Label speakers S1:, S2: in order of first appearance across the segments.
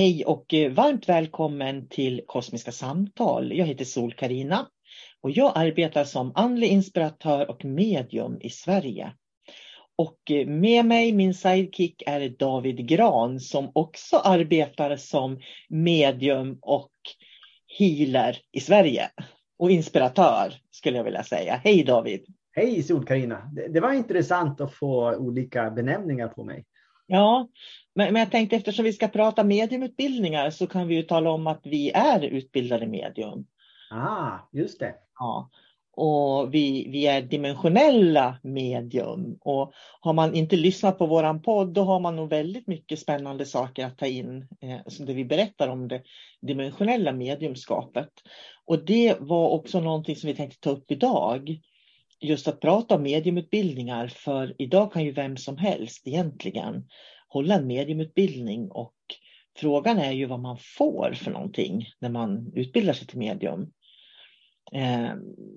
S1: Hej och eh, varmt välkommen till Kosmiska samtal. Jag heter sol karina och jag arbetar som andlig inspiratör och medium i Sverige. Och eh, med mig, min sidekick, är David Gran som också arbetar som medium och healer i Sverige. Och inspiratör skulle jag vilja säga. Hej David!
S2: Hej sol karina det, det var intressant att få olika benämningar på mig.
S1: Ja, men, men jag tänkte eftersom vi ska prata mediumutbildningar så kan vi ju tala om att vi är utbildade medium.
S2: Ah, just det.
S1: Ja. Och vi, vi är dimensionella medium. Och har man inte lyssnat på våran podd då har man nog väldigt mycket spännande saker att ta in. Eh, som det vi berättar om det dimensionella mediumskapet. Och det var också någonting som vi tänkte ta upp idag. Just att prata om mediumutbildningar för idag kan ju vem som helst egentligen hålla en mediumutbildning och frågan är ju vad man får för någonting när man utbildar sig till medium. Eh,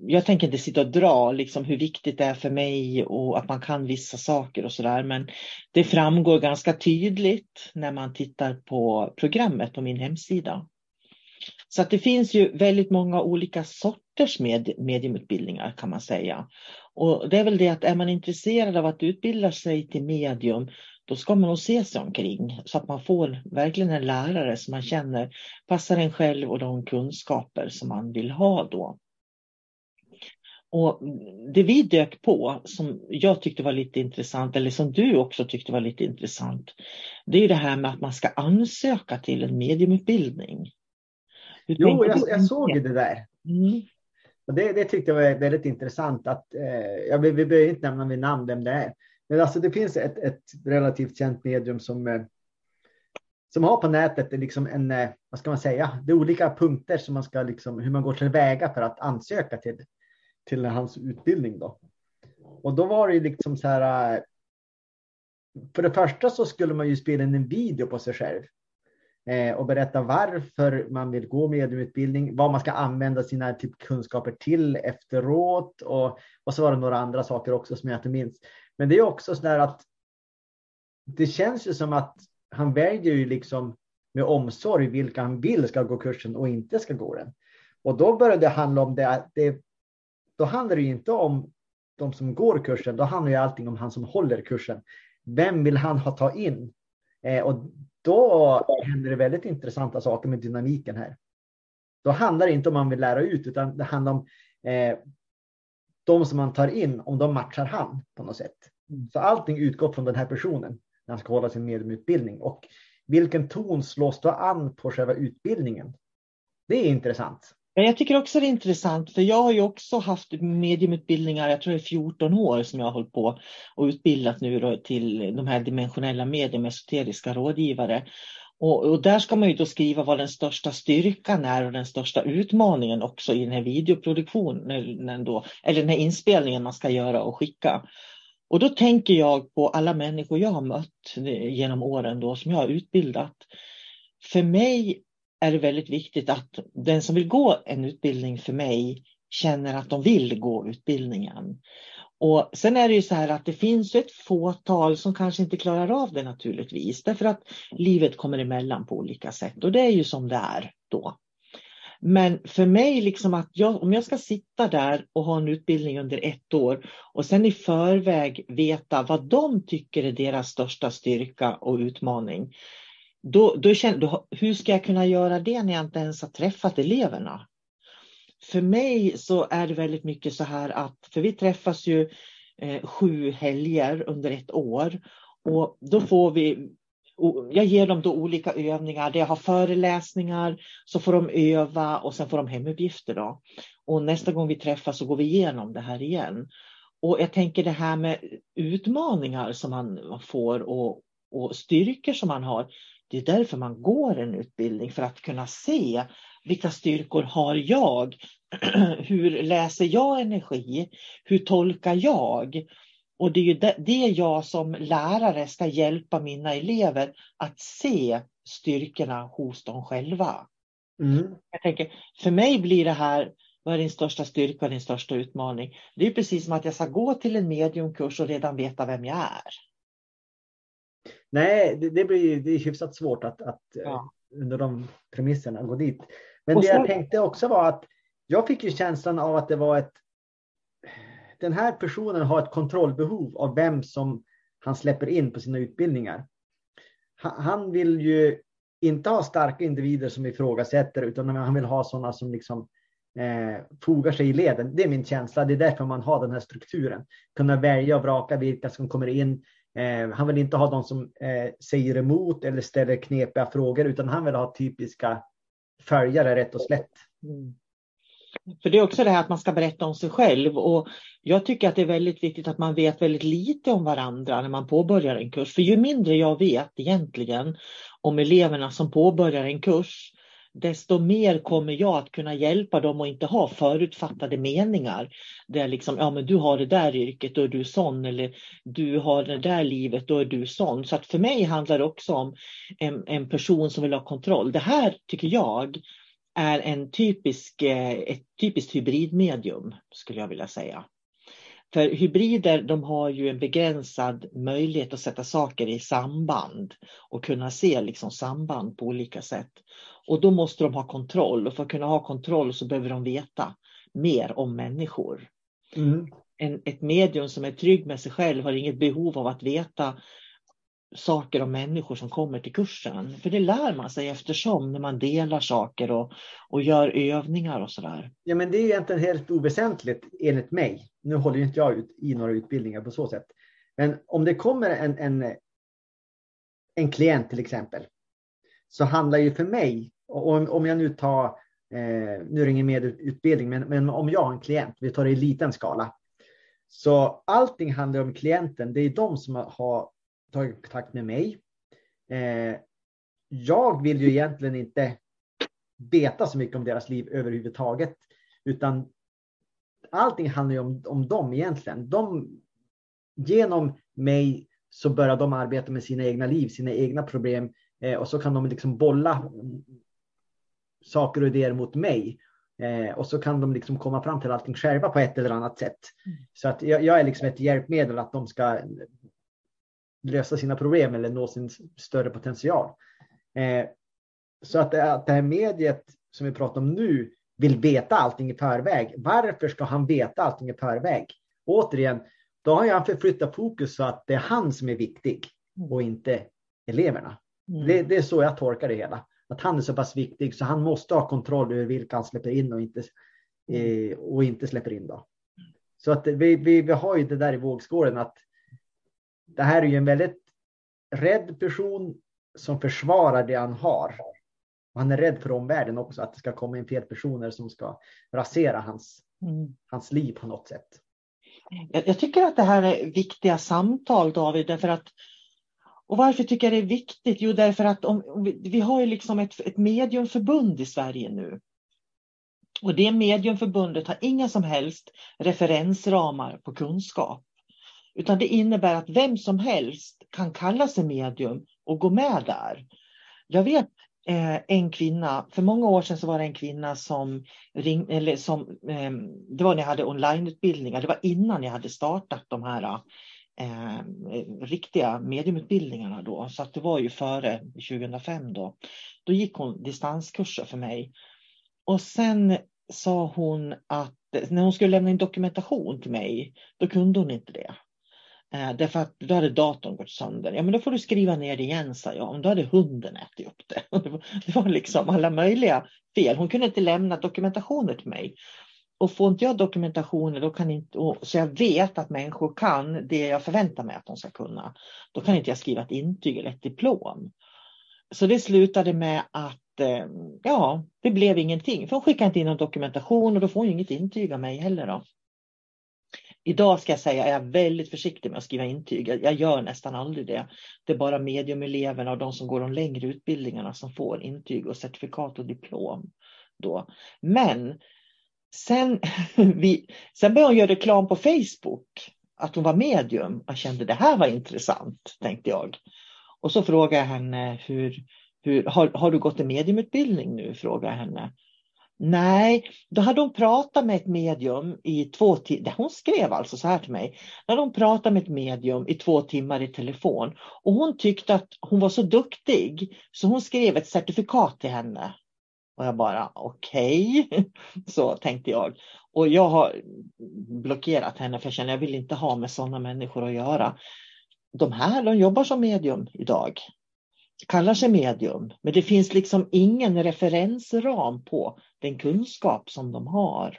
S1: jag tänker inte sitta och dra liksom hur viktigt det är för mig och att man kan vissa saker och sådär men det framgår ganska tydligt när man tittar på programmet på min hemsida. Så att det finns ju väldigt många olika sorters med, mediumutbildningar kan man säga. Och det är väl det att är man intresserad av att utbilda sig till medium då ska man nog se sig omkring så att man får verkligen en lärare som man känner passar en själv och de kunskaper som man vill ha då. Och det vi dök på som jag tyckte var lite intressant eller som du också tyckte var lite intressant. Det är det här med att man ska ansöka till en mediumutbildning.
S2: Jo, jag, jag såg det där. Mm. Och det, det, tyckte jag var väldigt intressant. Att, eh, jag, vi, vi behöver inte nämna vid namn vem det är. Men alltså det finns ett, ett relativt känt medium som, eh, som har på nätet liksom en, eh, vad ska man säga, det är olika punkter som man ska liksom, hur man går tillväga för att ansöka till, till hans utbildning då. Och då var det liksom så här. Eh, för det första så skulle man ju spela in en video på sig själv Eh, och berätta varför man vill gå mediumutbildning, vad man ska använda sina typ kunskaper till efteråt och, och så var det några andra saker också som jag inte minns. Men det är också så där att det känns ju som att han väljer ju liksom med omsorg vilka han vill ska gå kursen och inte ska gå den. Och då börjar det handla om det, det då handlar det inte om de som går kursen, då handlar ju allting om han som håller kursen. Vem vill han ha ta in? Eh, och då händer det väldigt intressanta saker med dynamiken här. Då handlar det inte om man vill lära ut, utan det handlar om eh, de som man tar in, om de matchar han på något sätt. Mm. Så allting utgår från den här personen när han ska hålla sin mediumutbildning. Och vilken ton slås då an på själva utbildningen? Det är intressant.
S1: Jag tycker också det är intressant, för jag har ju också haft mediumutbildningar, jag tror det är 14 år som jag har hållit på och utbildat nu då till de här dimensionella medium, esoteriska rådgivare. Och, och, där ska man ju då skriva vad den största styrkan är och den största utmaningen också i den här videoproduktionen, då, eller den här inspelningen man ska göra och skicka. Och då tänker jag på alla människor jag har mött eh, genom åren då som jag har utbildat. För mig är det väldigt viktigt att den som vill gå en utbildning för mig känner att de vill gå utbildningen. Och sen är det ju så här att det finns ett fåtal som kanske inte klarar av det naturligtvis, därför att livet kommer emellan på olika sätt och det är ju som det är då. Men för mig, liksom att jag, om jag ska sitta där och ha en utbildning under ett år och sen i förväg veta vad de tycker är deras största styrka och utmaning, då, då känner, då, hur ska jag kunna göra det när jag inte ens har träffat eleverna? För mig så är det väldigt mycket så här att, för vi träffas ju eh, sju helger under ett år och då får vi jag ger dem då olika övningar där jag har föreläsningar, så får de öva och sen får de hemuppgifter. Då. Och nästa gång vi träffas så går vi igenom det här igen. Och jag tänker det här med utmaningar som man får och, och styrkor som man har. Det är därför man går en utbildning, för att kunna se vilka styrkor har jag? Hur läser jag energi? Hur tolkar jag? Och det är ju det, jag som lärare ska hjälpa mina elever att se styrkorna hos dem själva. Mm. Jag tänker, för mig blir det här, vad är din största styrka och din största utmaning? Det är precis som att jag ska gå till en mediumkurs och redan veta vem jag är.
S2: Nej, det, det blir det är hyfsat svårt att, att ja. under de premisserna gå dit. Men och det jag tänkte också var att jag fick ju känslan av att det var ett den här personen har ett kontrollbehov av vem som han släpper in på sina utbildningar. Han vill ju inte ha starka individer som ifrågasätter utan han vill ha sådana som liksom eh, fogar sig i leden. Det är min känsla. Det är därför man har den här strukturen. Kunna välja och vraka vilka som kommer in. Eh, han vill inte ha de som eh, säger emot eller ställer knepiga frågor utan han vill ha typiska följare rätt och slätt. Mm.
S1: För det är också det här att man ska berätta om sig själv och jag tycker att det är väldigt viktigt att man vet väldigt lite om varandra när man påbörjar en kurs. För ju mindre jag vet egentligen om eleverna som påbörjar en kurs, desto mer kommer jag att kunna hjälpa dem att inte ha förutfattade meningar. Där liksom, ja men du har det där yrket, då är du sån, eller du har det där livet, då är du sån. Så att för mig handlar det också om en, en person som vill ha kontroll. Det här tycker jag är en typisk, eh, ett typiskt hybridmedium, skulle jag vilja säga. För hybrider de har ju en begränsad möjlighet att sätta saker i samband och kunna se liksom samband på olika sätt. Och då måste de ha kontroll och för att kunna ha kontroll så behöver de veta mer om människor. Mm. En, ett medium som är trygg med sig själv har inget behov av att veta saker om människor som kommer till kursen. För det lär man sig eftersom när man delar saker och, och gör övningar och sådär.
S2: Ja, men det är egentligen helt oväsentligt enligt mig. Nu håller inte jag ut i några utbildningar på så sätt. Men om det kommer en, en, en klient till exempel, så handlar ju för mig, om, om jag nu tar, eh, nu är det ingen medutbildning, men, men om jag har en klient, vi tar det i liten skala, så allting handlar om klienten. Det är de som har tagit kontakt med mig. Eh, jag vill ju egentligen inte veta så mycket om deras liv överhuvudtaget, utan allting handlar ju om, om dem egentligen. De, genom mig så börjar de arbeta med sina egna liv, sina egna problem eh, och så kan de liksom bolla saker och idéer mot mig. Eh, och så kan de liksom komma fram till allting själva på ett eller annat sätt. Mm. Så att jag, jag, är liksom ett hjälpmedel att de ska lösa sina problem eller nå sin större potential. Eh, så att, att det här mediet som vi pratar om nu vill veta allting i förväg. Varför ska han veta allting i förväg? Återigen, då har han förflyttat fokus så att det är han som är viktig och inte eleverna. Mm. Det, det, är så jag tolkar det hela. Att han är så pass viktig så han måste ha kontroll över vilka han släpper in och inte, eh, och inte släpper in. Då. Så att vi, vi, vi har ju det där i vågskålen att det här är ju en väldigt rädd person som försvarar det han har. Och han är rädd för omvärlden också, att det ska komma in fel personer som ska rasera hans, mm. hans liv på något sätt.
S1: Jag, jag, tycker att det här är viktiga samtal David, därför att och varför tycker jag det är viktigt? Jo, därför att om, om vi, vi, har ju liksom ett, ett mediumförbund i Sverige nu. Och det mediumförbundet har inga som helst referensramar på kunskap. Utan det innebär att vem som helst kan kalla sig medium och gå med där. Jag vet eh, en kvinna, för många år sedan så var det en kvinna som ringde, eller som, ehm, det var när jag hade onlineutbildningar, det var innan jag hade startat de här eh, riktiga mediumutbildningarna då, så att det var ju före 2005 då. Då gick hon distanskurser för mig. Och sen sa hon att när hon skulle lämna in dokumentation till mig, då kunde hon inte det. Eh, därför att då hade datorn gått sönder. Ja men då får du skriva ner det igen sa jag. Då hade hunden ätit upp det. Det var liksom alla möjliga fel. Hon kunde inte lämna dokumentationer till mig. Och får inte jag dokumentationer då kan inte, så jag vet att människor kan det jag förväntar mig att de ska kunna. Då kan inte jag skriva ett intyg eller ett diplom. Så det slutade med att eh, ja, det blev ingenting. För hon skickade inte in någon dokumentation och då får hon inget intyg av mig heller. Då. Idag ska jag säga är jag väldigt försiktig med att skriva intyg. Jag, jag gör nästan aldrig det. Det är bara mediumeleverna och de som går de längre utbildningarna som får intyg och certifikat och diplom. Då. Men sen, vi, sen började hon göra reklam på Facebook. Att hon var medium. Jag kände det här var intressant, tänkte jag. Och så frågade jag henne, hur, hur, har, har du gått en mediumutbildning nu? Frågade jag henne. Nej, då hade hon pratat med ett medium i två timmar. Hon skrev alltså så här till mig. Då hade hon pratat med ett medium i två timmar i telefon. Och hon tyckte att hon var så duktig så hon skrev ett certifikat till henne. Och jag bara okej, okay. så tänkte jag. Och jag har blockerat henne för jag känner att jag vill inte ha med sådana människor att göra. De här de jobbar som medium idag kallar sig medium, men det finns liksom ingen referensram på den kunskap som de har.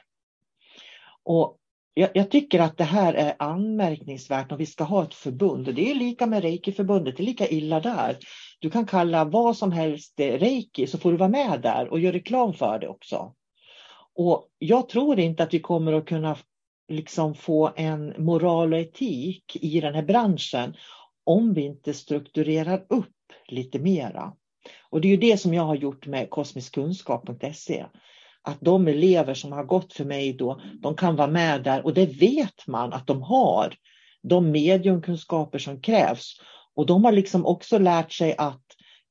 S1: Och jag, jag, tycker att det här är anmärkningsvärt om vi ska ha ett förbund. Det är lika med Reiki-förbundet, det är lika illa där. Du kan kalla vad som helst eh, Reiki så får du vara med där och göra reklam för det också. Och jag tror inte att vi kommer att kunna liksom få en moral och etik i den här branschen om vi inte strukturerar upp lite mera. Och det är ju det som jag har gjort med kosmiskkunskap.se. Att de elever som har gått för mig då, de kan vara med där och det vet man att de har. De mediumkunskaper som krävs. Och de har liksom också lärt sig att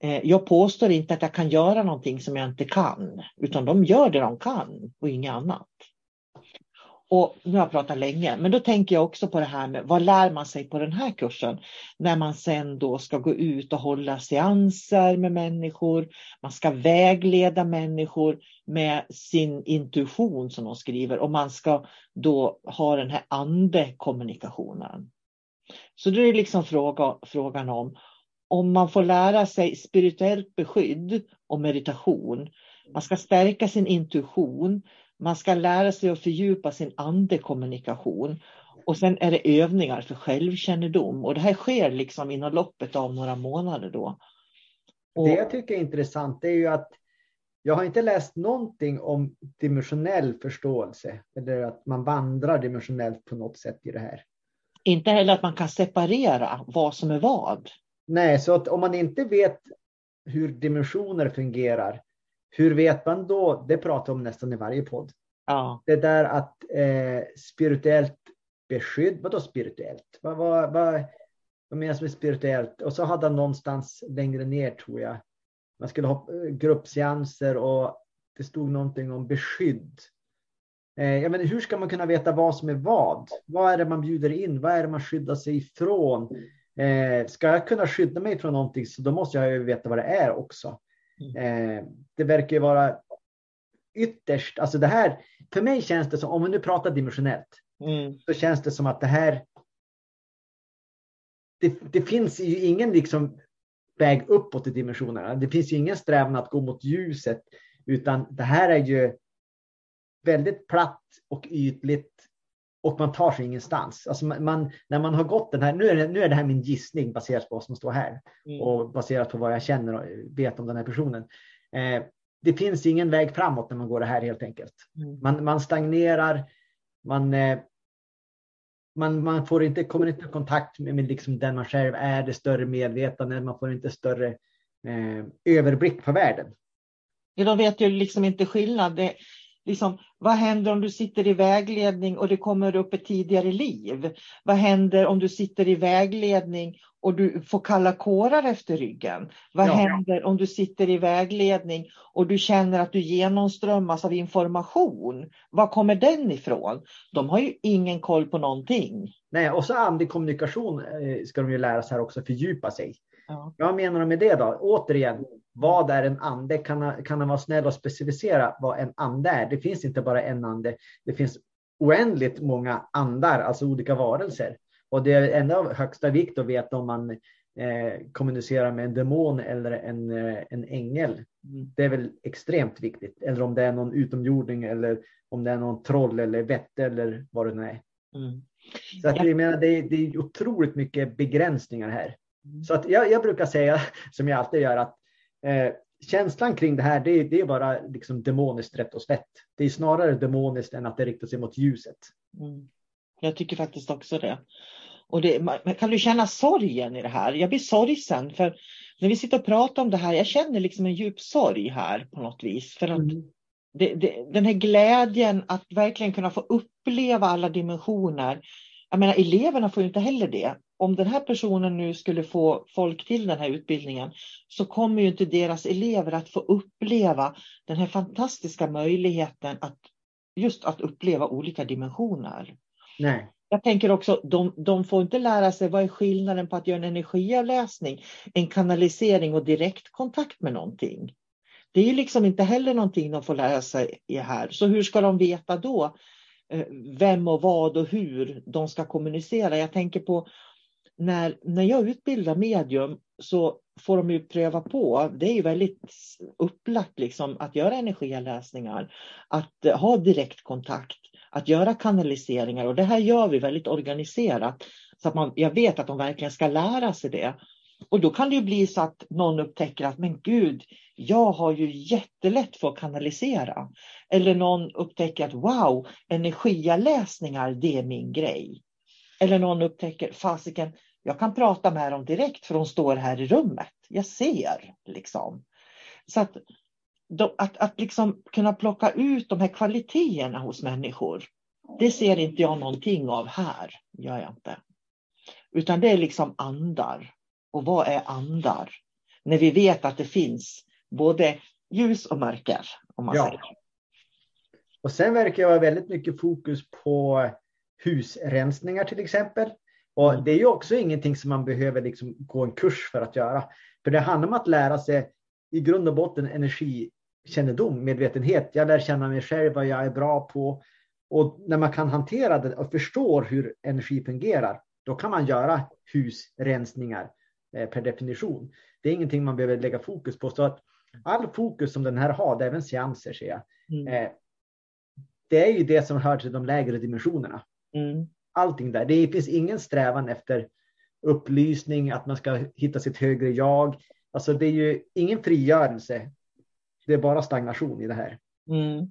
S1: eh, jag påstår inte att jag kan göra någonting som jag inte kan. Utan de gör det de kan och inget annat. Och nu har jag pratat länge, men då tänker jag också på det här med vad lär man sig på den här kursen? När man sen då ska gå ut och hålla seanser med människor. Man ska vägleda människor med sin intuition som de skriver och man ska då ha den här andekommunikationen. Så då är det liksom fråga, frågan om om man får lära sig spirituellt beskydd och meditation. Man ska stärka sin intuition. Man ska lära sig att fördjupa sin andekommunikation. Och sen är det övningar för självkännedom. Och det här sker liksom inom loppet av några månader då.
S2: Och... Det jag tycker är intressant är ju att jag har inte läst någonting om dimensionell förståelse. Eller att man vandrar dimensionellt på något sätt i det här.
S1: Inte heller att man kan separera vad som är vad.
S2: Nej, så att om man inte vet hur dimensioner fungerar, hur vet man då? Det pratar om nästan i varje podd.
S1: Ja.
S2: Det där att eh, spirituellt beskydd, vadå spirituellt? Vad, vad, vad, vad menas med spirituellt? Och så hade han någonstans längre ner tror jag. Man skulle ha eh, gruppseanser och det stod någonting om beskydd. Eh, jag menar, hur ska man kunna veta vad som är vad? Vad är det man bjuder in? Vad är det man skyddar sig ifrån? Eh, ska jag kunna skydda mig från någonting så då måste jag ju veta vad det är också. Eh, det verkar ju vara ytterst, alltså det här, för mig känns det som, om vi nu pratar dimensionellt,
S1: Mm.
S2: så känns det som att det här, det, det finns ju ingen liksom väg uppåt i dimensionerna. Det finns ju ingen strävan att gå mot ljuset, utan det här är ju väldigt platt och ytligt och man tar sig ingenstans. Alltså man, man, när man har gått den här, nu är, det, nu är det här min gissning baserat på vad som står här
S1: Mm.
S2: och baserat på vad jag känner och vet om den här personen. Eh, det finns ingen väg framåt när man går det här helt enkelt.
S1: Mm.
S2: Man, man stagnerar, man, eh, man, man får inte, kommer inte i kontakt med, med liksom den man själv är, det större medvetande, man får inte större eh, överblick på världen.
S1: De vet ju liksom inte skillnad. Det, liksom, vad händer om du sitter i vägledning och det kommer upp ett tidigare liv? Vad händer om du sitter i vägledning och du får kalla kårar efter ryggen? Vad
S2: Ja.
S1: händer om du sitter i vägledning och du känner att du genomströmmas av information? Var kommer den ifrån? De har ju ingen koll på någonting.
S2: Nej, och så andlig kommunikation eh, ska de ju lära sig här också, fördjupa sig.
S1: Ja.
S2: Vad menar de med det då? Återigen, vad är en ande? Kan kan han vara snäll och specificera vad en ande är? Det finns inte bara en ande. Det finns oändligt många andar, alltså olika varelser. Och det är ändå av högsta vikt att veta om man eh, kommunicerar med en demon eller en, eh, en ängel.
S1: Mm.
S2: Det är väl extremt viktigt. Eller om det är någon utomjording eller om det är någon troll eller vette eller vad det nu är.
S1: Mm.
S2: Så att
S1: Ja.
S2: jag menar, det, är, det är otroligt mycket begränsningar här. Så att jag, jag brukar säga, som jag alltid gör, att eh, känslan kring det här, det, är- det är bara liksom demoniskt rätt och slätt. Det är snarare demoniskt än att det riktar sig mot ljuset.
S1: Mm. Jag tycker faktiskt också det. Och det, man- kan du känna sorgen i det här? Jag blir sorgsen för när vi sitter och pratar om det här, jag känner liksom en djup sorg här på något vis. För att det, det, den här glädjen att verkligen kunna få uppleva alla dimensioner. Jag menar eleverna får ju inte heller det. Om den här personen nu skulle få folk till den här utbildningen så kommer ju inte deras elever att få uppleva den här fantastiska möjligheten att just att uppleva olika dimensioner.
S2: Nej,
S1: Jag tänker också, de, de får inte lära sig vad är skillnaden på att göra en energiavläsning, en kanalisering och direktkontakt med någonting. Det är ju liksom inte heller någonting de får lära sig i här. Så hur ska de veta då eh, vem och vad och hur de ska kommunicera? Jag tänker på när, när jag utbildar medium så får de ju pröva på, det är ju väldigt upplagt liksom att göra energiläsningar, att eh, ha direktkontakt, att göra kanaliseringar och det här gör vi väldigt organiserat. Så att man, jag vet att de verkligen ska lära sig det. Och då kan det ju bli så att någon upptäcker att men gud, jag har ju jättelätt för att kanalisera. Eller någon upptäcker att wow, energialäsningar, det är min grej. Eller någon upptäcker, fasiken, jag kan prata med dem direkt för de står här i rummet. Jag ser liksom. Så att, att, att liksom kunna plocka ut de här kvaliteterna hos människor. Det ser inte jag någonting av här, gör jag inte. Utan det är liksom andar. Och vad är andar? När vi vet att det finns både ljus och mörker, om man
S2: Ja.
S1: säger.
S2: och sen verkar det vara väldigt mycket fokus på husrensningar till exempel. Och
S1: Mm.
S2: det är ju också ingenting som man behöver liksom gå en kurs för att göra. För det handlar om att lära sig i grund och botten energikännedom, medvetenhet. Jag lär känna mig själv, vad jag är bra på. Och när man kan hantera det och förstår hur energi fungerar, då kan man göra husrensningar eh, per definition. Det är ingenting man behöver lägga fokus på. Så att all fokus som den här har, det är även seanser ser jag,
S1: Mm.
S2: eh, det är ju det som hör till de lägre dimensionerna.
S1: Mm.
S2: Allting där. Det finns ingen strävan efter upplysning, att man ska hitta sitt högre jag. Alltså det är ju ingen frigörelse. Det är bara stagnation i det här,
S1: Mm.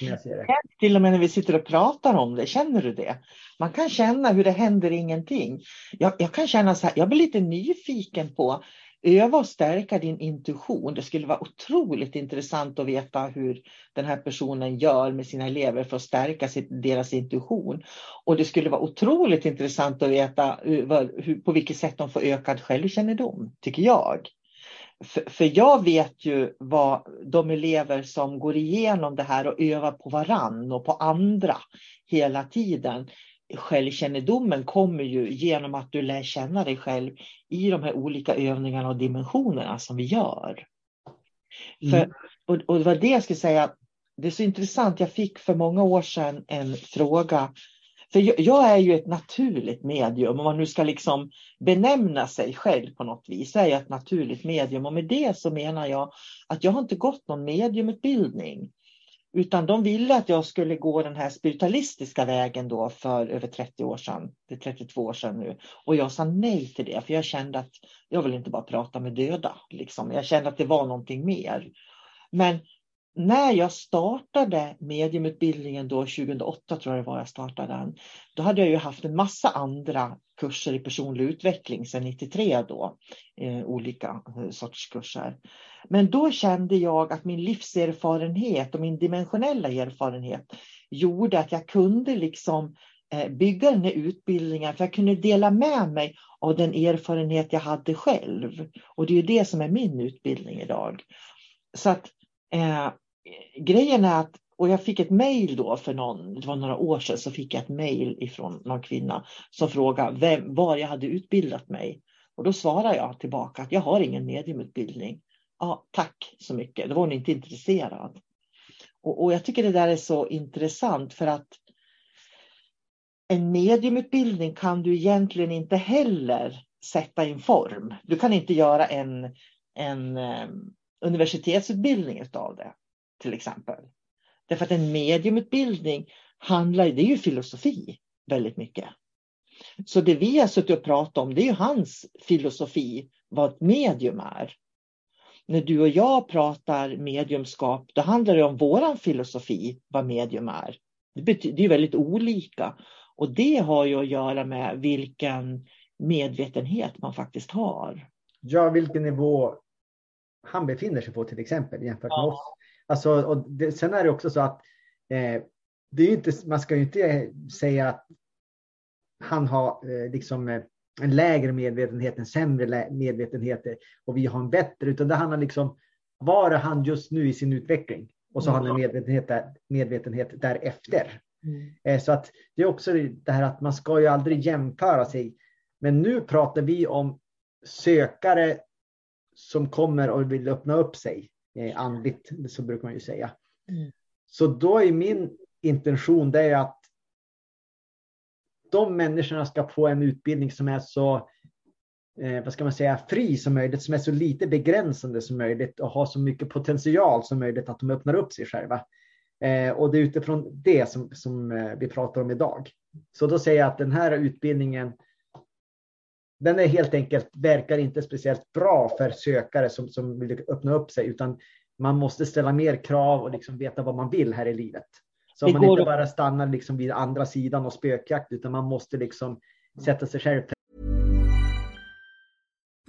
S2: det.
S1: Till och med när vi sitter och pratar om det, känner du det? Man kan känna hur det händer ingenting. Jag, jag kan känna så här, jag blir lite nyfiken på öva och stärka din intuition. Det skulle vara otroligt intressant att veta hur den här personen gör med sina elever för att stärka sitt, deras intuition. Och det skulle vara otroligt intressant att veta eh, hur, hur, på vilket sätt de får ökad självkännedom, tycker jag. För, för, jag vet ju vad de elever som går igenom det här och övar på varann och på andra hela tiden. Självkännedomen kommer ju genom att du lär känna dig själv i de här olika övningarna och dimensionerna som vi gör. Mm. För, och, och det var det jag skulle säga, det är så intressant, jag fick för många år sedan en fråga för jag är ju ett naturligt medium, om man nu ska liksom benämna sig själv på något vis, så är jag ett naturligt medium. Och med det så menar jag att jag har inte gått någon mediumutbildning. Utan de ville att jag skulle gå den här spiritualistiska vägen då för över 30 år sedan. Det är 32 år sedan nu. Och jag sa nej till det, för jag kände att jag vill inte bara prata med döda. Liksom. Jag kände att det var någonting mer. Men när jag startade mediumutbildningen då 2008 tror jag det var jag startade den. Då hade jag ju haft en massa andra kurser i personlig utveckling sedan 93 då. Eh, olika eh, sorts kurser. Men då kände jag att min livserfarenhet och min dimensionella erfarenhet gjorde att jag kunde liksom eh, bygga den här utbildningen för jag kunde dela med mig av den erfarenhet jag hade själv. Och det är ju det som är min utbildning idag. Så att eh, grejen är att, och jag fick ett mejl då för någon, det var några år sedan, så fick jag ett mejl ifrån någon kvinna som frågade vem, var jag hade utbildat mig. Och då svarade jag tillbaka att jag har ingen mediumutbildning. Ja, tack så mycket, då var hon inte intresserad. Och, och jag tycker det där är så intressant för att en mediumutbildning kan du egentligen inte heller sätta i en form. Du kan inte göra en, en eh, universitetsutbildning av det till exempel. Därför att en mediumutbildning handlar, det är ju filosofi väldigt mycket. Så det vi har suttit och pratat om, det är ju hans filosofi, vad ett medium är. När du och jag pratar mediumskap, då handlar det om våran filosofi, vad medium är. Det är väldigt olika. Och det har ju att göra med vilken medvetenhet man faktiskt har.
S2: Ja, vilken nivå han befinner sig på till exempel jämfört med oss. Alltså, och det, sen är det också så att eh, det är inte, man ska ju inte säga att han har eh, liksom eh, en lägre medvetenhet, en sämre medvetenhet och vi har en bättre, utan det handlar liksom, var är han just nu i sin utveckling? Och så mm. har han en medvetenhet, där, medvetenhet därefter. Mm. Eh, så att det är också det här att man ska ju aldrig jämföra sig. Men nu pratar vi om sökare som kommer och vill öppna upp sig eh, andligt, så brukar man ju säga. Mm. Så då är min intention det är att de människorna ska få en utbildning som är så eh, vad ska man säga, fri som möjligt, som är så lite begränsande som möjligt och har så mycket potential som möjligt att de öppnar upp sig själva. Eh, och det är utifrån det som, som eh, vi pratar om idag. Så då säger jag att den här utbildningen den är helt enkelt, verkar inte speciellt bra för sökare som, som vill öppna upp sig, utan man måste ställa mer krav och liksom veta vad man vill här i livet. Så man inte bara stannar liksom vid andra sidan och spökjakt, utan man måste liksom sätta sig själv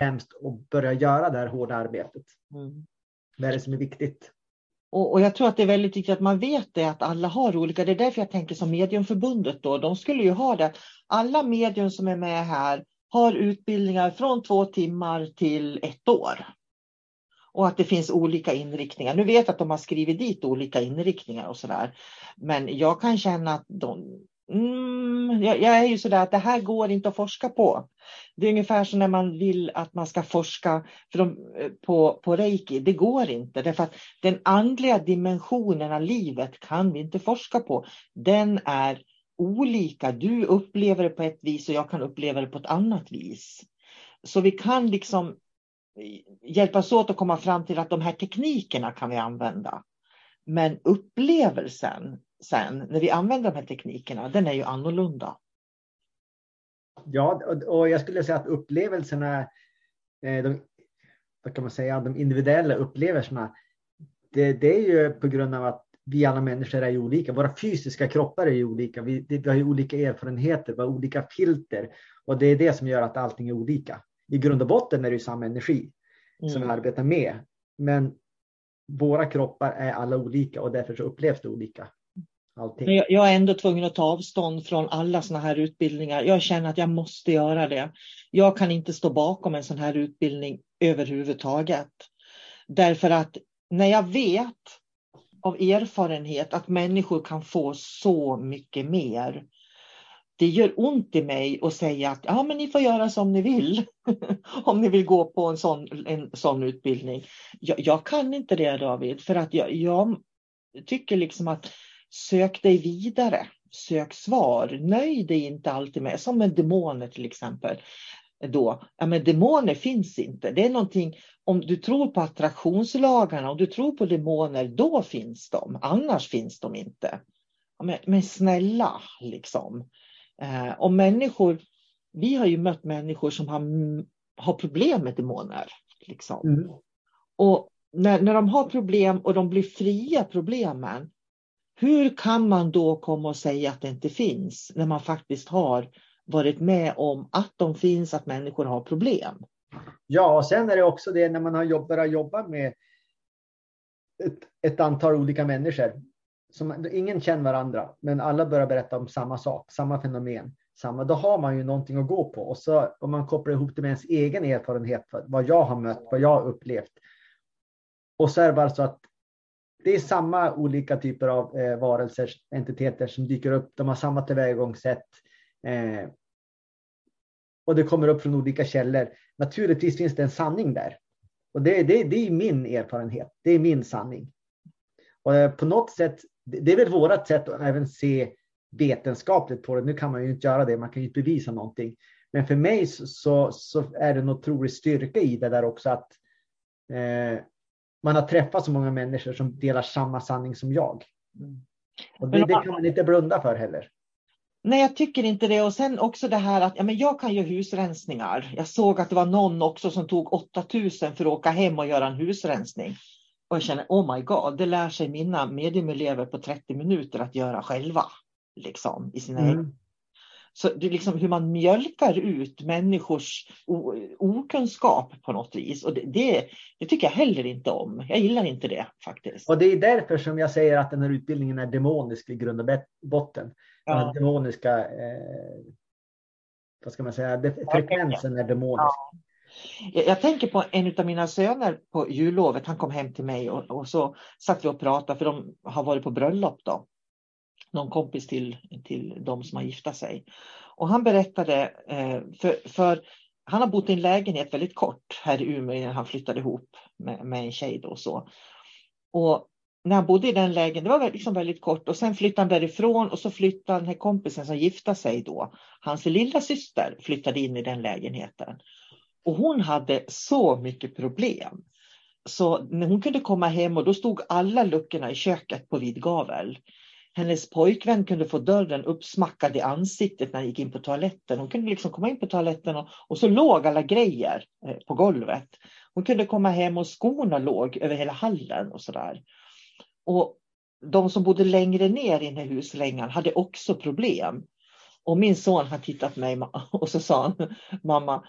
S2: Främst att börja göra det här hårda arbetet.
S1: Mm.
S2: Vad är det som är viktigt?
S1: Och, och jag tror att det är väldigt viktigt att man vet det, att alla har olika. Det är därför jag tänker som Mediumförbundet då. De skulle ju ha det. Alla medium som är med här har utbildningar från två timmar till ett år. Och att det finns olika inriktningar. Nu vet jag att de har skrivit dit olika inriktningar och sådär. Men jag kan känna att de, mm, jag, jag, är ju sådär att det här går inte att forska på. Det är ungefär som när man vill att man ska forska för de, eh, på, på reiki. Det går inte därför att den andliga dimensionen av livet kan vi inte forska på. Den är olika. Du upplever det på ett vis och jag kan uppleva det på ett annat vis. Så vi kan liksom eh, hjälpas åt att komma fram till att de här teknikerna kan vi använda. Men upplevelsen sen när vi använder de här teknikerna, den är ju annorlunda.
S2: Ja, och jag skulle säga att upplevelserna, de, vad kan man säga, de individuella upplevelserna, det, det är ju på grund av att vi alla människor är olika. Våra fysiska kroppar är olika. Vi, vi har olika erfarenheter, vi har olika filter. Och det är det som gör att allting är olika. I grund och botten är det ju samma energi mm. som vi arbetar med. Men våra kroppar är alla olika och därför så upplevs det olika.
S1: Allting. Jag, jag är ändå tvungen att ta avstånd från alla sådana här utbildningar. Jag känner att jag måste göra det. Jag kan inte stå bakom en sån här utbildning överhuvudtaget. Därför att när jag vet av erfarenhet att människor kan få så mycket mer. Det gör ont i mig att säga att ja, men ni får göra som ni vill. Om ni vill gå på en sån, en sån utbildning. Jag, jag kan inte det David, för att jag, jag tycker liksom att sök dig vidare. Sök svar. Nöj dig inte alltid med, som med demoner till exempel. Då, ja, men demoner finns inte. Det är någonting, om du tror på attraktionslagarna, om du tror på demoner, då finns de. Annars finns de inte. Men, men snälla, liksom. Eh, och människor, vi har ju mött människor som har, har problem med demoner. Liksom. Mm. Och när, när de har problem och de blir fria problemen, hur kan man då komma och säga att det inte finns när man faktiskt har varit med om att de finns, att människor har problem?
S2: Ja, och sen är det också det när man har jobb, börjat jobba med ett, ett antal olika människor. Som, ingen känner varandra, men alla börjar berätta om samma sak, samma fenomen. Samma, då har man ju någonting att gå på. Och så om man kopplar ihop det med ens egen erfarenhet, vad jag har mött, vad jag har upplevt. Och så är det bara så att det är samma olika typer av eh, varelser, entiteter som dyker upp. De har samma tillvägagångssätt. Eh, och det kommer upp från olika källor. Naturligtvis finns det en sanning där. Och det, det, det är min erfarenhet. Det är min sanning. Och eh, på något sätt, det är väl vårt sätt att även se vetenskapligt på det. Nu kan man ju inte göra det, man kan ju inte bevisa någonting. Men för mig så, så är det en otrolig styrka i det där också att eh, man har träffat så många människor som delar samma sanning som jag. Och det, det kan man inte blunda för heller.
S1: Nej, jag tycker inte det. Och sen också det här att ja, men jag kan göra husrensningar. Jag såg att det var någon också som tog 8000 för att åka hem och göra en husrensning. Och jag känner, oh my god, det lär sig mina mediumelever på 30 minuter att göra själva. Liksom, i sina mm. Så det är liksom hur man mjölkar ut människors okunskap på något vis. Och det, det, det, tycker jag heller inte om. Jag gillar inte det faktiskt.
S2: Och det är därför som jag säger att den här utbildningen är demonisk i grund och botten. Ja. Den demoniska, eh, vad ska man säga, frekvensen är demonisk. Ja.
S1: Jag tänker på en av mina söner på jullovet. Han kom hem till mig och, och så satt vi och pratade för de har varit på bröllop då någon kompis till, till de som har gifta sig. Och han berättade, eh, för, för han har bott i en lägenhet väldigt kort här i Umeå innan han flyttade ihop med, med en tjej. Då och så. Och när han bodde i den lägenheten, det var liksom väldigt kort och sen flyttade han därifrån och så flyttade den här kompisen som gifte sig då, hans lilla syster flyttade in i den lägenheten. Och hon hade så mycket problem. Så när hon kunde komma hem och då stod alla luckorna i köket på vid gavel. Hennes pojkvän kunde få dörren uppsmackad i ansiktet när han gick in på toaletten. Hon kunde liksom komma in på toaletten och, och så låg alla grejer eh, på golvet. Hon kunde komma hem och skorna låg över hela hallen och sådär. Och de som bodde längre ner i den här huslängan hade också problem. Och min son har tittat på mig och så sa han, mamma,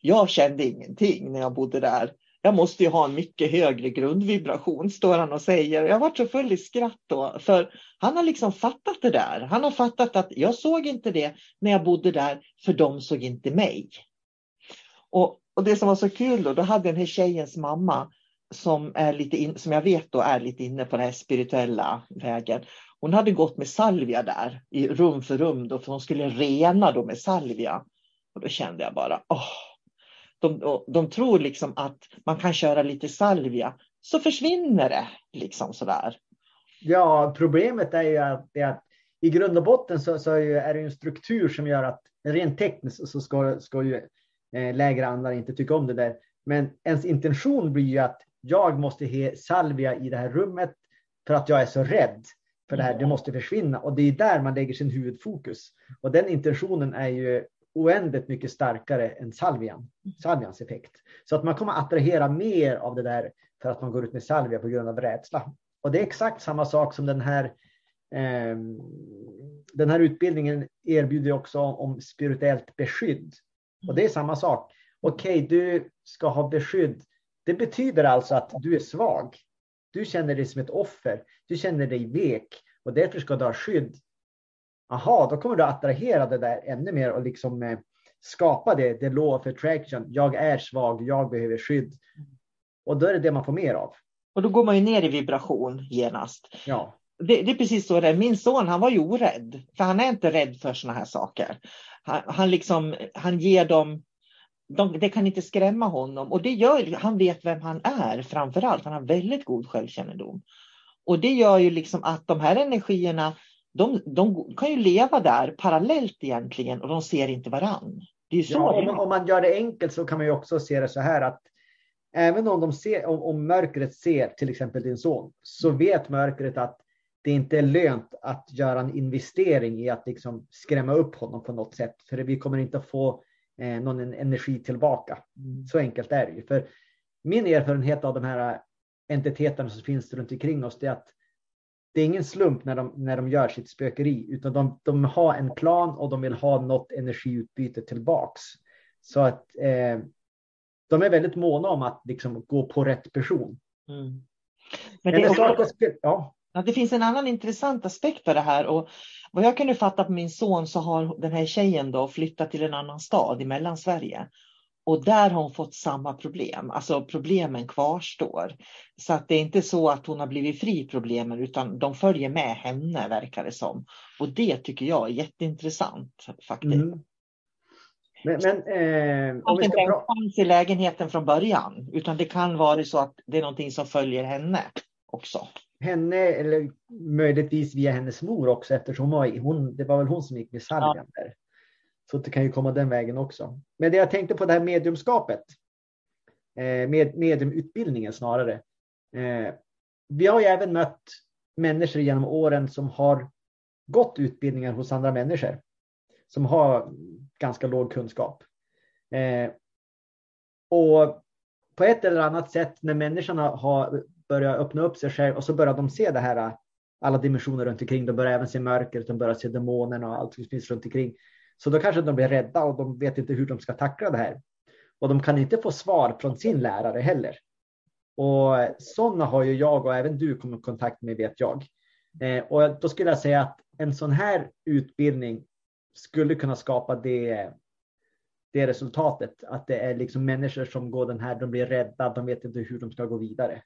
S1: jag kände ingenting när jag bodde där. Jag måste ju ha en mycket högre grundvibration, står han och säger. Jag varit så full i skratt då, för han har liksom fattat det där. Han har fattat att jag såg inte det när jag bodde där, för de såg inte mig. Och, och det som var så kul då, då hade den här tjejens mamma som, är lite in, som jag vet då är lite inne på den här spirituella vägen. Hon hade gått med salvia där i rum för rum då, för hon skulle rena då med salvia. Och då kände jag bara, åh, de, de tror liksom att man kan köra lite salvia så försvinner det liksom sådär.
S2: Ja, problemet är ju att, är att i grund och botten så, så är det en struktur som gör att rent tekniskt så ska, ska ju eh, lägre andar inte tycka om det där. Men ens intention blir ju att jag måste he salvia i det här rummet för att jag är så rädd för det här. Det måste försvinna och det är där man lägger sin huvudfokus. Och den intentionen är ju oändligt mycket starkare än salvian, salvians effekt. Så att man kommer attrahera mer av det där för att man går ut med salvia på grund av rädsla. Och det är exakt samma sak som den här eh, den här utbildningen erbjuder också om spirituellt beskydd. Och det är samma sak. Okej, okay, du ska ha beskydd det betyder alltså att du är svag. Du känner dig som ett offer. Du känner dig vek och därför ska du ha skydd. Aha, då kommer du attrahera det där ännu mer och liksom eh, skapa det, det law of attraction. Jag är svag, jag behöver skydd. Och då är det det man får mer av.
S1: Och då går man ju ner i vibration genast.
S2: Ja.
S1: Det, det, är precis så det är. Min son han var ju orädd, för han är inte rädd för sådana här saker. Han, han, liksom, han ger dem de, det kan inte skrämma honom och det gör, han vet vem han är framför allt. Han har väldigt god självkännedom. Och det gör ju liksom att de här energierna, de, de kan ju leva där parallellt egentligen och de ser inte varann. Det är så
S2: ja, om, om, man gör det enkelt så kan man ju också se det så här att även om, de ser, om, om mörkret ser till exempel din son så vet mörkret att det inte är lönt att göra en investering i att liksom skrämma upp honom på något sätt. För vi kommer inte att få eh, någon energi tillbaka. Mm. Så enkelt är det ju. För min erfarenhet av de här entiteterna som finns runt omkring oss är att det är ingen slump när de, när de gör sitt spökeri, utan de, de har en plan och de vill ha något energiutbyte tillbaks. Så att eh, de är väldigt måna om att liksom gå på rätt person. Mm.
S1: Men det, också, ja. Ja, det finns en annan intressant aspekt av det här och vad jag kunde fatta på min son så har den här tjejen då flyttat till en annan stad i Mellansverige. Och där har hon fått samma problem, alltså problemen kvarstår. Så att det är inte så att hon har blivit fri problemen utan de följer med henne verkar det som. Och det tycker jag är jätteintressant faktiskt. Mm.
S2: Men, men eh,
S1: om vi ska inte fanns i lägenheten från början utan det kan vara så att det är någonting som följer henne också
S2: henne, eller möjligtvis via hennes mor också, eftersom hon, var, hon, det var väl hon som gick med salvian ja. där. Så det kan ju komma den vägen också. Men det jag tänkte på det här mediumskapet, eh, med mediumutbildningen snarare. Eh, vi har ju även mött människor genom åren som har gått utbildningar hos andra människor som har ganska låg kunskap. Eh, och på ett eller annat sätt när människorna har börjat öppna upp sig själv och så börjar de se det här, alla dimensioner runt omkring. De börjar även se mörkret, de börjar se demonerna och allt som finns runt omkring. Så då kanske de blir rädda och de vet inte hur de ska tackla det här. Och de kan inte få svar från sin lärare heller. Och sådana har ju jag och även du kommit i kontakt med vet jag. Eh, och då skulle jag säga att en sån här utbildning skulle kunna skapa det, det resultatet. Att det är liksom människor som går den här, de blir rädda, de vet inte hur de ska gå vidare.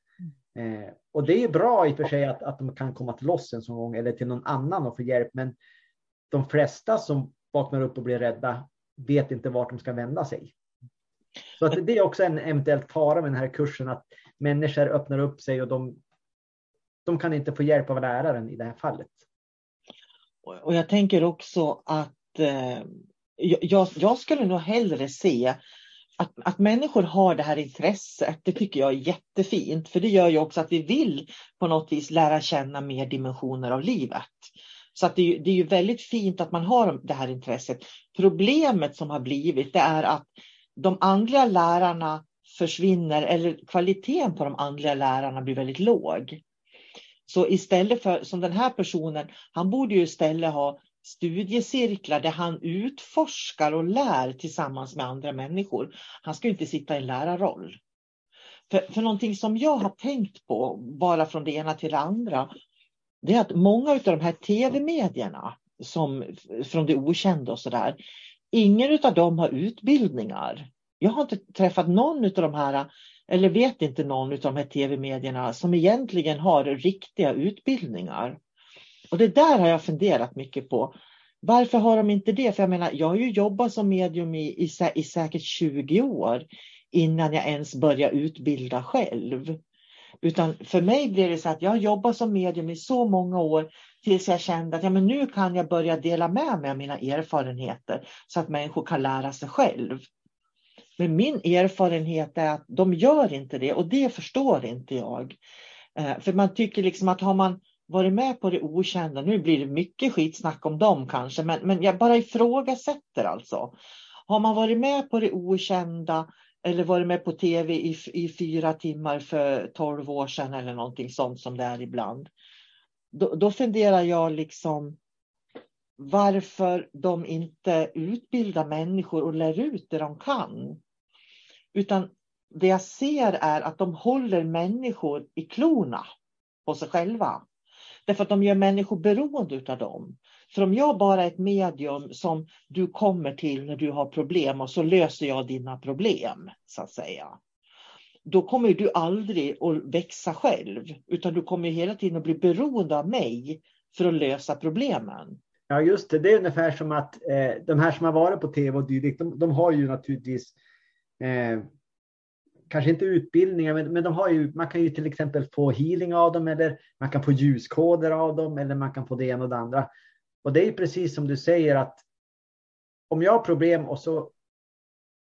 S2: Eh, och det är bra i och för sig att, att de kan komma till oss en sån gång eller till någon annan och få hjälp. Men de flesta som vaknar upp och blir rädda vet inte vart de ska vända sig. Så att det är också en eventuell fara med den här kursen att människor öppnar upp sig och de, de kan inte få hjälp av läraren i det här fallet.
S1: Och jag tänker också att eh, jag, jag skulle nog hellre se att, att människor har det här intresset, det tycker jag är jättefint. För det gör ju också att vi vill på något vis lära känna mer dimensioner av livet. Så att det, det är ju väldigt fint att man har det här intresset. Problemet som har blivit det är att de andliga lärarna försvinner eller kvaliteten på de andliga lärarna blir väldigt låg. Så istället för som den här personen, han borde ju istället ha studiecirklar där han utforskar och lär tillsammans med andra människor. Han ska inte sitta i en lärarroll. För, för någonting som jag har tänkt på, bara från det ena till det andra, det är att många av de här tv-medierna, som, från det okända och sådär, ingen av dem har utbildningar. Jag har inte träffat någon av de här, eller vet inte någon av de här tv-medierna som egentligen har riktiga utbildningar. Och det där har jag funderat mycket på. Varför har de inte det? För jag menar, jag har ju jobbat som medium i, i, i säkert 20 år innan jag ens började utbilda själv. Utan för mig blev det så att jag har jobbat som medium i så många år tills jag kände att ja, men nu kan jag börja dela med mig av mina erfarenheter så att människor kan lära sig själv. Men min erfarenhet är att de gör inte det och det förstår inte jag. Eh, för man tycker liksom att har man varit med på det okända, nu blir det mycket skitsnack om dem kanske, men, men jag bara ifrågasätter alltså. Har man varit med på det okända eller varit med på tv i, i fyra timmar för tolv år sedan eller någonting sånt som det är ibland. Då, då funderar jag liksom varför de inte utbildar människor och lär ut det de kan. Utan det jag ser är att de håller människor i klorna på sig själva. Därför att de gör människor beroende av dem. För om jag bara är ett medium som du kommer till när du har problem och så löser jag dina problem, så att säga. Då kommer du aldrig att växa själv, utan du kommer hela tiden att bli beroende av mig för att lösa problemen.
S2: Ja, just det. Det är ungefär som att eh, de här som har varit på tv och dylikt, de, de har ju naturligtvis eh, kanske inte utbildningar, men, men de har ju, man kan ju till exempel få healing av dem eller man kan få ljuskoder av dem eller man kan få det ena och det andra. Och det är precis som du säger att om jag har problem och så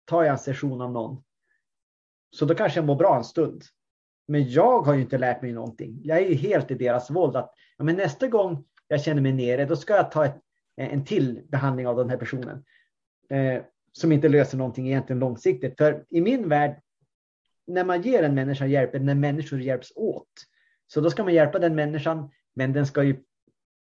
S2: tar jag en session av någon. Så då kanske jag mår bra en stund. Men jag har ju inte lärt mig någonting. Jag är ju helt i deras våld. Att, ja, men nästa gång jag känner mig nere, då ska jag ta ett, en till behandling av den här personen. Eh, som inte löser någonting egentligen långsiktigt. För i min värld, när man ger en människa hjälp, när människor hjälps åt, så då ska man hjälpa den människan, men den ska ju,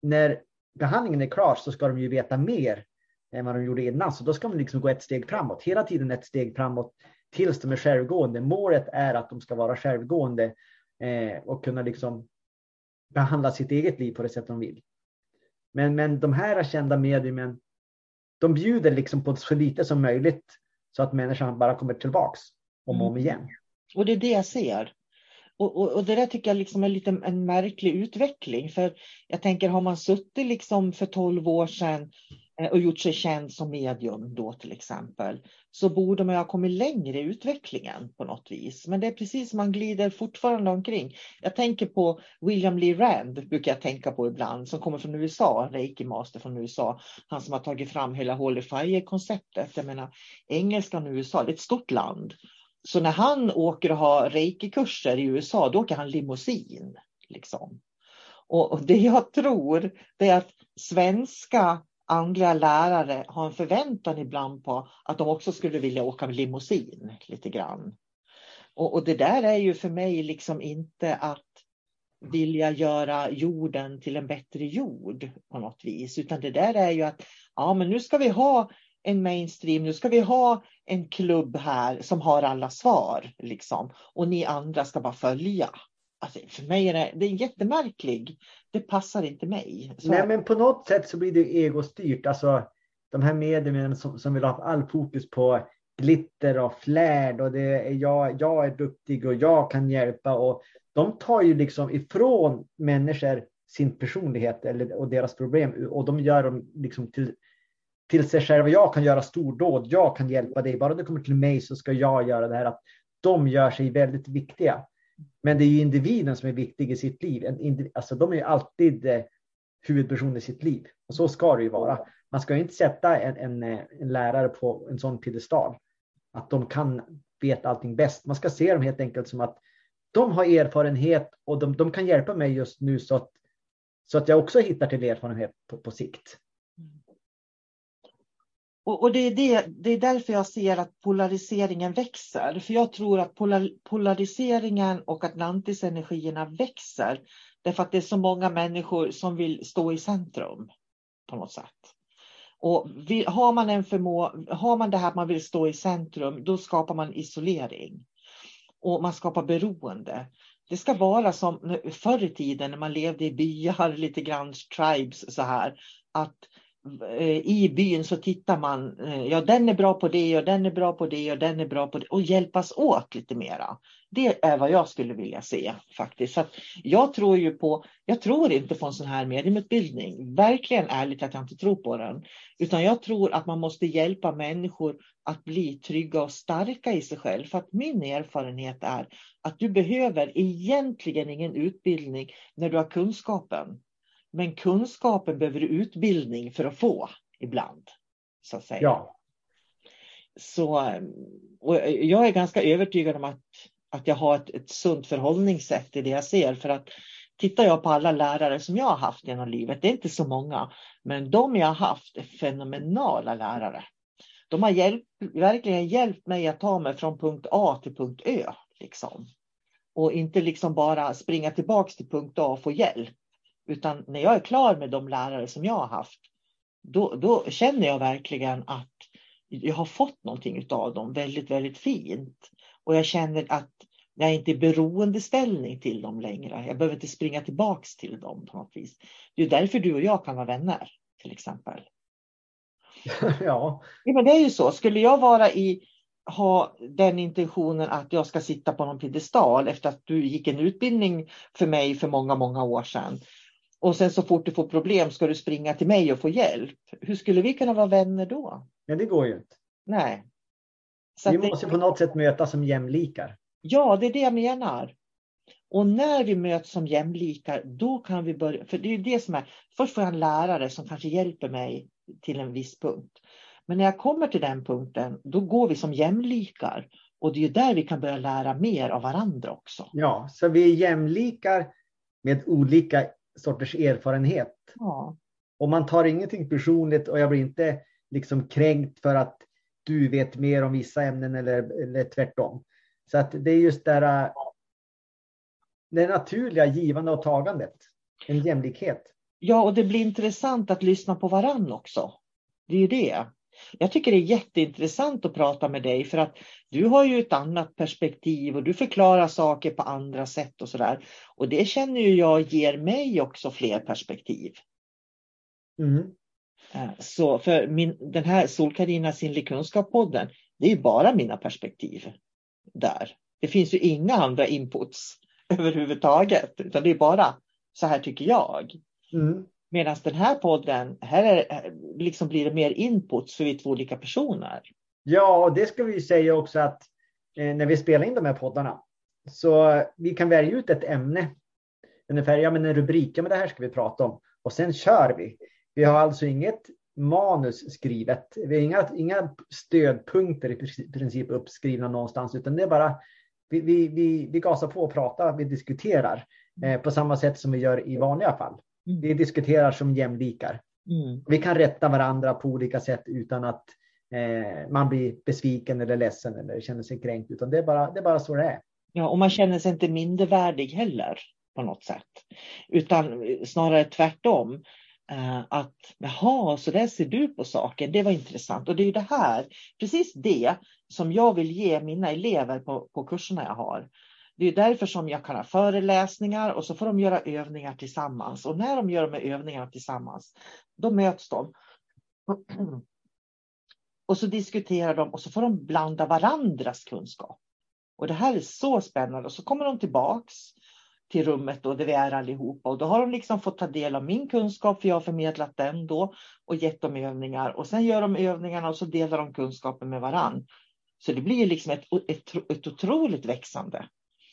S2: när behandlingen är klar så ska de ju veta mer än vad de gjorde innan. Så då ska man liksom gå ett steg framåt, hela tiden ett steg framåt tills de är självgående. Målet är att de ska vara självgående eh, och kunna liksom behandla sitt eget liv på det sätt de vill. Men, men de här kända mediumen, de bjuder liksom på så lite som möjligt så att människan bara kommer tillbaks om och om mm. igen.
S1: Och det är det jag ser. Och, och, och, det där tycker jag liksom är lite en märklig utveckling. För jag tänker, har man suttit liksom för 12 år sedan eh, och gjort sig känd som medium då till exempel, så borde man ha kommit längre i utvecklingen på något vis. Men det är precis som man glider fortfarande omkring. Jag tänker på William Lee Rand, brukar jag tänka på ibland, som kommer från USA, reiki master från USA. Han som har tagit fram hela Holy Fire-konceptet. Jag menar, Engelskan och USA, det är ett stort land. Så när han åker och har reiki-kurser i USA, då åker han limousin. Liksom. Och, det jag tror, det är att svenska andliga lärare har en förväntan ibland på att de också skulle vilja åka med limousin lite grann. Och, och det där är ju för mig liksom inte att vilja göra jorden till en bättre jord på något vis, utan det där är ju att ja, men nu ska vi ha en mainstream, nu ska vi ha en klubb här som har alla svar. Liksom. Och ni andra ska bara följa. Alltså, för mig är det, det är jättemärklig. Det passar inte mig.
S2: Så... Nej, men på något sätt så blir det egostyrt. Alltså, de här medierna som, som vill ha all fokus på glitter och flärd och det är jag, jag är duktig och jag kan hjälpa och de tar ju liksom ifrån människor sin personlighet eller, och deras problem och de gör dem liksom till, till sig själva. Jag kan göra stordåd, jag kan hjälpa dig. Bara du kommer till mig så ska jag göra det här. Att de gör sig väldigt viktiga. Men det är ju individen som är viktig i sitt liv. En, alltså, de är ju alltid eh, huvudperson i sitt liv. Och så ska det ju vara. Man ska inte sätta en, en, eh, en lärare på en sån piedestal. Att de kan veta allting bäst. Man ska se dem helt enkelt som att de har erfarenhet och de, de kan hjälpa mig just nu så att, så att jag också hittar till erfarenhet på, på sikt.
S1: Och, och det, är det, det är därför jag ser att polariseringen växer. För jag tror att polar, polariseringen och Atlantis-energierna växer. Därför att det är så många människor som vill stå i centrum på något sätt. Och vill, har, man en förmå, har man det här att man vill stå i centrum, då skapar man isolering. Och man skapar beroende. Det ska vara som förr i tiden när man levde i byar, lite grann tribes så här. Att Eh, i byn så tittar man, eh, ja den är bra på det och den är bra på det och den är bra på det och hjälpas åt lite mera. Det är vad jag skulle vilja se faktiskt. Så jag tror ju på, jag tror inte på en sån här mediumutbildning. Verkligen ärligt att jag inte tror på den. Utan jag tror att man måste hjälpa människor att bli trygga och starka i sig själv. För att min erfarenhet är att du behöver egentligen ingen utbildning när du har kunskapen. Men kunskapen behöver du utbildning för att få ibland. Så att säga.
S2: Ja.
S1: Så, och jag är ganska övertygad om att, att jag har ett, ett sunt förhållningssätt i det jag ser. För att tittar jag på alla lärare som jag har haft genom livet, det är inte så många, men de jag har haft är fenomenala lärare. De har hjälpt, verkligen hjälpt mig att ta mig från punkt A till punkt Ö. Liksom. Och inte liksom bara springa tillbaks till punkt A och få hjälp. Utan när jag är klar med de lärare som jag har haft, då, då känner jag verkligen att jag har fått någonting av dem väldigt, väldigt fint. Och jag känner att jag inte är beroendeställning till dem längre. Jag behöver inte springa tillbaks till dem på något vis. Det är därför du och jag kan vara vänner, till exempel.
S2: ja.
S1: ja men det är ju så. Skulle jag vara i, ha den intentionen att jag ska sitta på någon piedestal efter att du gick en utbildning för mig för många, många år sedan och sen så fort du får problem ska du springa till mig och få hjälp. Hur skulle vi kunna vara vänner då?
S2: Ja, det går ju inte.
S1: Nej.
S2: Så vi måste det... på något sätt mötas som jämlikar.
S1: Ja, det är det jag menar. Och när vi möts som jämlikar, då kan vi börja. För det är det som är. Först får jag en lärare som kanske hjälper mig till en viss punkt. Men när jag kommer till den punkten, då går vi som jämlikar. Och det är där vi kan börja lära mer av varandra också.
S2: Ja, så vi är jämlikar med olika sorters erfarenhet.
S1: Ja.
S2: Och man tar ingenting personligt och jag blir inte liksom kränkt för att du vet mer om vissa ämnen eller, eller tvärtom. Så att det är just äh, det naturliga givande och tagandet. En jämlikhet.
S1: Ja, och det blir intressant att lyssna på varann också. Det är ju det. Jag tycker det är jätteintressant att prata med dig för att du har ju ett annat perspektiv och du förklarar saker på andra sätt och sådär. Och det känner ju jag ger mig också fler perspektiv.
S2: Mm.
S1: Eh, så för min, den här Solkarina Sinnlig kunskap-podden, det är ju bara mina perspektiv där. Det finns ju inga andra inputs överhuvudtaget, utan det är bara så här tycker jag.
S2: Mm.
S1: Medan den här podden, här är, eh, liksom blir det mer input för vi två olika personer.
S2: Ja, och det ska vi säga också att eh, när vi spelar in de här poddarna så vi kan välja ut ett ämne. Ungefär, ja men en rubrik, ja men det här ska vi prata om. Och sen kör vi. Vi har alltså inget manus skrivet. Vi har inga, inga stödpunkter i princip uppskrivna någonstans, utan det är bara vi, vi, vi, vi gasar på och pratar, vi diskuterar eh, på samma sätt som vi gör i vanliga fall. Vi diskuterar som jämlikar.
S1: Mm.
S2: Vi kan rätta varandra på olika sätt utan att eh, man blir besviken eller ledsen eller känner sig kränkt. Utan det är bara, det är bara så det är.
S1: Ja, och man känner sig inte mindervärdig heller på något sätt. Utan snarare tvärtom. Eh, att jaha, så där ser du på saken. Det var intressant. Och det är ju det här, precis det som jag vill ge mina elever på, på kurserna jag har. Det är därför som jag kan ha föreläsningar och så får de göra övningar tillsammans. Och när de gör de här övningarna tillsammans, då möts de. Och så diskuterar de och så får de blanda varandras kunskap. Och det här är så spännande. Och så kommer de tillbaks till rummet då, där vi är allihopa. Och då har de liksom fått ta del av min kunskap, för jag har förmedlat den då och gett dem övningar. Och sen gör de övningarna och så delar de kunskapen med varann. Så det blir liksom ett, ett, ett otroligt växande.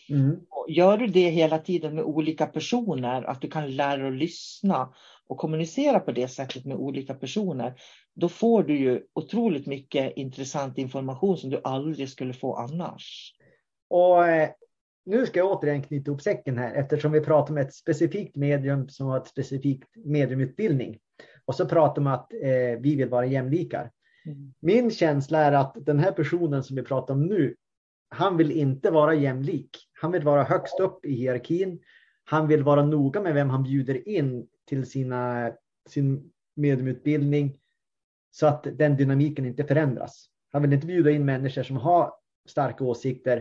S2: Mm.
S1: Gör du det hela tiden med olika personer, att du kan lära dig lyssna och kommunicera på det sättet med olika personer, då får du ju otroligt mycket intressant information som du aldrig skulle få annars.
S2: Och eh, nu ska jag återigen knyta ihop säcken här eftersom vi pratar om ett specifikt medium som har ett specifikt mediumutbildning. Och så pratar man att eh, vi vill vara jämlikar.
S1: Mm.
S2: Min känsla är att den här personen som vi pratar om nu, han vill inte vara jämlik. Han vill vara högst upp i hierarkin. Han vill vara noga med vem han bjuder in till sina, sin mediumutbildning så att den dynamiken inte förändras. Han vill inte bjuda in människor som har starka åsikter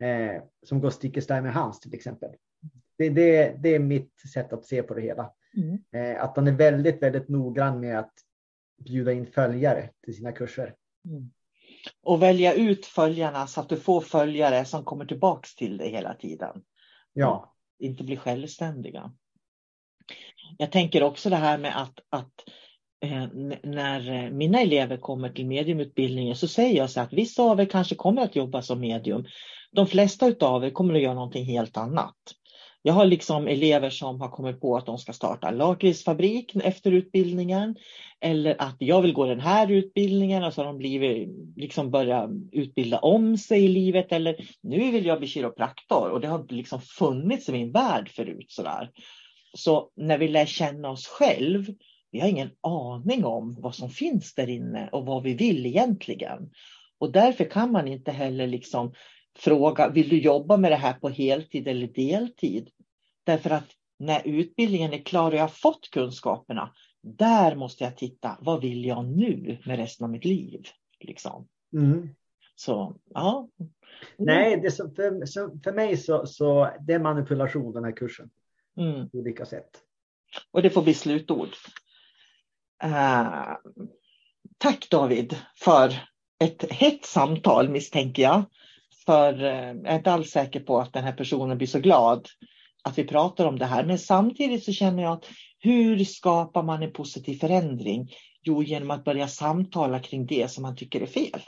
S2: eh, som går stick i stäv med hans till exempel. Det, det, det är mitt sätt att se på det hela.
S1: Mm.
S2: Eh, att han är väldigt, väldigt noggrann med att bjuda in följare till sina kurser.
S1: Mm. Och välja ut följarna så att du får följare som kommer tillbaks till dig hela tiden.
S2: Ja.
S1: Inte bli självständiga. Jag tänker också det här med att, att eh, när mina elever kommer till mediumutbildningen så säger jag så att vissa av er kanske kommer att jobba som medium. De flesta av er kommer att göra någonting helt annat. Jag har liksom elever som har kommit på att de ska starta en lakritsfabrik efter utbildningen. Eller att jag vill gå den här utbildningen och så har de blivit, liksom börjat utbilda om sig i livet. Eller nu vill jag bli kiropraktor och det har inte liksom funnits i min värld förut. Sådär. Så när vi lär känna oss själv, vi har ingen aning om vad som finns där inne och vad vi vill egentligen. Och därför kan man inte heller liksom fråga, vill du jobba med det här på heltid eller deltid? Därför att när utbildningen är klar och jag har fått kunskaperna, där måste jag titta, vad vill jag nu med resten av mitt liv? Liksom.
S2: Mm.
S1: Så, ja.
S2: Nej, det som för, som för mig så, så det är manipulation den här kursen.
S1: Mm.
S2: På olika sätt.
S1: Och det får bli slutord. Uh, tack David för ett hett samtal misstänker jag. För eh, jag är inte alls säker på att den här personen blir så glad att vi pratar om det här. Men samtidigt så känner jag att hur skapar man en positiv förändring? Jo, genom att börja samtala kring det som man tycker är fel.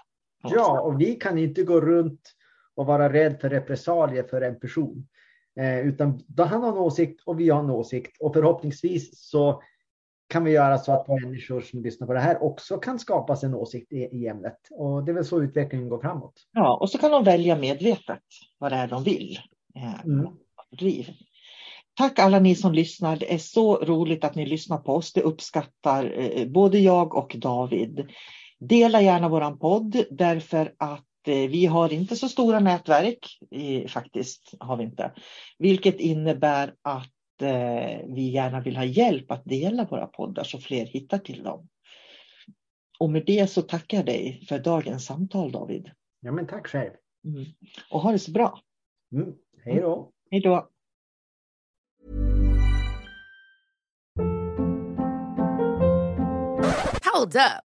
S2: Ja, och vi kan inte gå runt och vara rädd för repressalier för en person. Eh, utan då han har en åsikt och vi har en åsikt och förhoppningsvis så kan vi göra så att människor som lyssnar på det här också kan skapa sig en åsikt i, i ämnet. Och det är väl så utvecklingen går framåt.
S1: Ja, och så kan de välja medvetet vad det är de vill. Eh,
S2: Mm.
S1: Tack alla ni som lyssnar. Det är så roligt att ni lyssnar på oss. Det uppskattar eh, både jag och David. Dela gärna våran podd därför att eh, vi har inte så stora nätverk, faktiskt har vi inte. Vilket innebär att vi gärna vill ha hjälp att dela våra poddar så fler hittar till dem. Och med det så tackar jag dig för dagens samtal David.
S2: Ja, men tack själv.
S1: Mm. Och ha det så bra.
S2: Mm. Hej då.
S1: Hej då.
S3: Hold up.